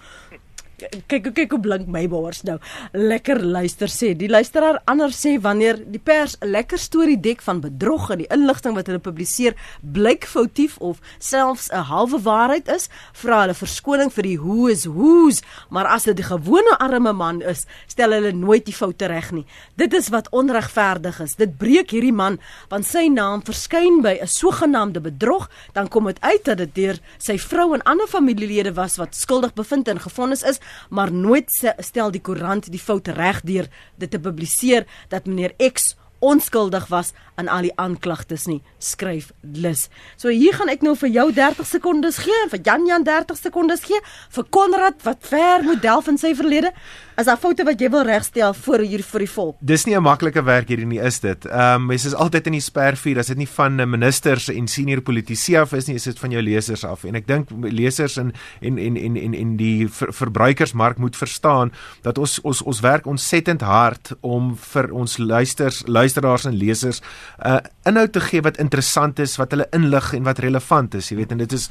kyk kyk hoe blink my bors nou. Lekker luister sê. Die luisteraar anders sê wanneer die pers 'n lekker storie dek van bedrog en die inligting wat hulle publiseer blyk foutief of selfs 'n halwe waarheid is, vra hulle verskoning vir die who is who's, maar as dit 'n gewone arme man is, stel hulle nooit die foute reg nie. Dit is wat onregverdig is. Dit breek hierdie man want sy naam verskyn by 'n sogenaamde bedrog, dan kom dit uit dat dit deur sy vrou en ander familielede was wat skuldig bevind en gefonnis is maar nooit stel die koerant die fout reg deur dit te publiseer dat meneer X onskuldig was aan al die aanklagtes nie skryf Lis. So hier gaan ek nou vir jou 30 sekondes gee vir Jan Jan 30 sekondes gee vir Konrad wat ver moet delf in sy verlede as daar foute wat jy wil regstel voor hier vir die volk. Dis nie 'n maklike werk hierdie nie is dit. Ehm um, mens is altyd in die spervuur as dit nie van ministers en senior politici af is nie, is dit van jou lesers af. En ek dink lesers en en en en en, en die ver, verbruikersmark moet verstaan dat ons ons ons werk ontsettend hard om vir ons luisters luisteraars en lesers uh inhoud te gee wat interessant is, wat hulle inlig en wat relevant is, jy weet en dit is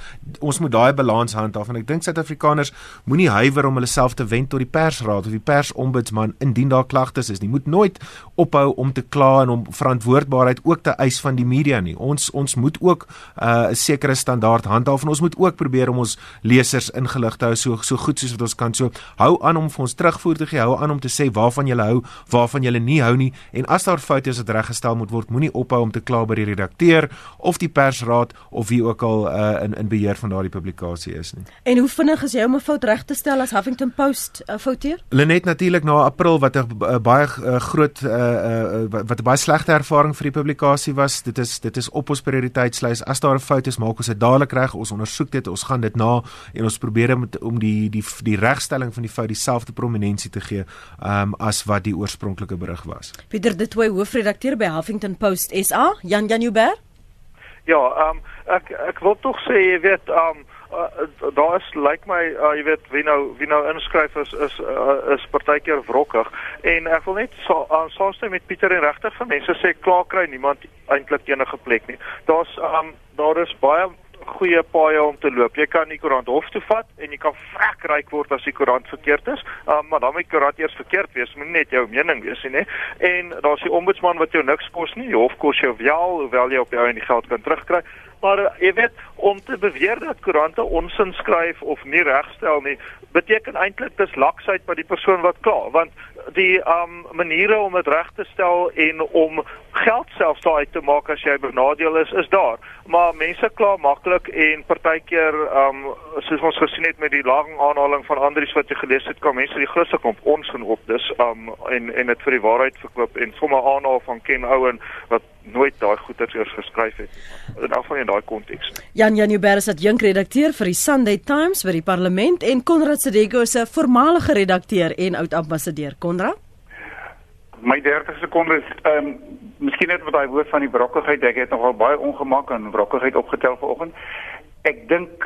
ons moet daai balans handhaaf en ek dink Suid-Afrikaners moenie huiwer om hulle self te wend tot die persraad of die persombudsman indien daar klagtes is nie. Moet nooit ophou om te kla en om verantwoordbaarheid ook te eis van die media nie. Ons ons moet ook uh 'n sekere standaard handhaaf en ons moet ook probeer om ons lesers ingelig te hou so so goed soos wat ons kan. So hou aan om vir ons terugvoer te gee, hou aan om te sê waarvan jy hou, waarvan jy nie hou nie en as daar foute is wat reggestel moet word, moenie ophou om te kla by die redakteur of die persraad of wie ook al uh, in in beheer van daardie publikasie is nie. En hoe vinnig is jy om 'n fout reg te stel as Huffington Post uh, fouteer? Lenet natuurlik na April wat 'n uh, baie uh, groot uh, uh, wat 'n baie slegte ervaring vir die publikasie was. Dit is dit is op ons prioriteitslys. As daar 'n fout is, maak ons dit dadelik reg. Ons ondersoek dit, ons gaan dit na en ons probeer om om die die die regstelling van die fout dieselfde prominensie te gee um, as wat die oorspronklike berig was. Pieter De Tooy, hoofredakteur by Huffington Post SA, Jan Januber. Ja, ehm um, ek ek wil tog sê jy weet ehm um, uh, daar is lyk like my uh, jy weet wie nou wie nou inskryf is is uh, is partykeer wrokkig en ek wil net so uh, saamstem met Pieter en regtig vir mense sê klaar kry niemand eintlik enige plek nie. Daar's um, daar is baie goeie paaie om te loop. Jy kan die koerant hof toe vat en jy kan vrek ryk word as die koerant verkeerd is. Um, maar dan moet die koerant eers verkeerd wees, moet net jou mening wees nie. En daar's die ombudsman wat jou niks kos nie. Die hof kos jou wel, hoewel jy op jou en die geld kan terugkry. Maar uh, jy weet om te beweer dat koerante onsin skryf of nie regstel nie, beteken eintlik dis laksheid by die persoon wat kla, want die um maniere om dit reg te stel en om geld selfs daai te maak as jy benadeel is, is daar. Maar mense kla maklik en partykeer um soos ons gesien het met die lang aanhaling van Andrius wat jy gelees het, kan mense die grootste komp onsin op dis um en en dit vir die waarheid verkoop en sommer aanhaal van Ken Owen wat nooit daai goeters eers geskryf het in geval in daai konteks. Jan Januber is adjunk redakteur vir die Sunday Times by die Parlement en Konrad Sedego is 'n voormalige redakteur en oud ambassadeur. Konrad? My 30 sekondes ehm um, miskien net met daai woord van die brokkigheid, ek het nogal baie ongemak en brokkigheid opgetel vanoggend. Ek dink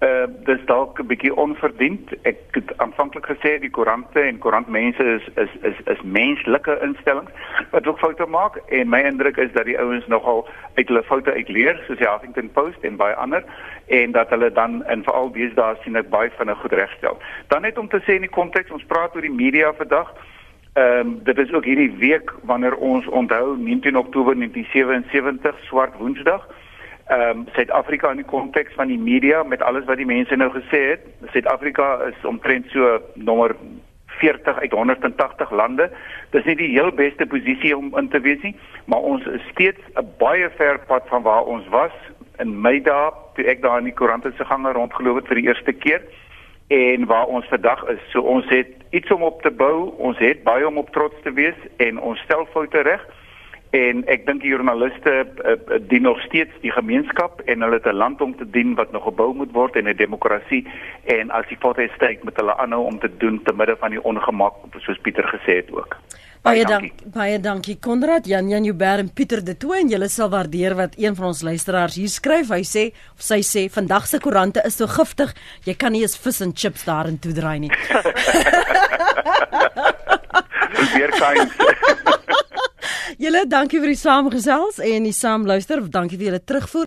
uh, dis dalk 'n bietjie onverdiend. Ek het aanvanklik gesê die koerante en koerantmense is is is is menslike instellings wat ook foute maak en my indruk is dat die ouens nogal uit hulle foute uitleer soos die Huffington Post en baie ander en dat hulle dan in veral deesdae sien ek baie vinnig goed regstel. Dan net om te sê in die konteks ons praat oor die media vandag. Ehm um, dit is ook hierdie week wanneer ons onthou 19 Oktober 1977 swart woensdag ehm um, Suid-Afrika in die konteks van die media met alles wat die mense nou gesê het. Suid-Afrika is omtrent so nommer 40 uit 180 lande. Dis nie die heel beste posisie om in te wees nie, maar ons is steeds 'n baie ver pad van waar ons was in Mei dae toe ek daar in die koerante se gange rondgeloop het vir die eerste keer en waar ons vandag is. So ons het iets om op te bou. Ons het baie om op trots te wees en ons stel foute reg en ek dink die joernaliste uh, dien nog steeds die gemeenskap en hulle het 'n land om te dien wat nog gebou moet word en 'n demokrasie en as die foute steek met hulle aanhou om te doen te midde van die ongemak soos Pieter gesê het ook. Baie dankie. Baie dankie Konrad, Jan Jan Joubert en Pieter De Tooy en julle sal waardeer wat een van ons luisteraars hier skryf. Hy sê of sy sê vandag se koerante is so giftig, jy kan nie eens vis en chips daarin toedraai nie. Weer kind. Julle dankie vir die saamgesels en die saamluister. Dankie vir julle terugvoer.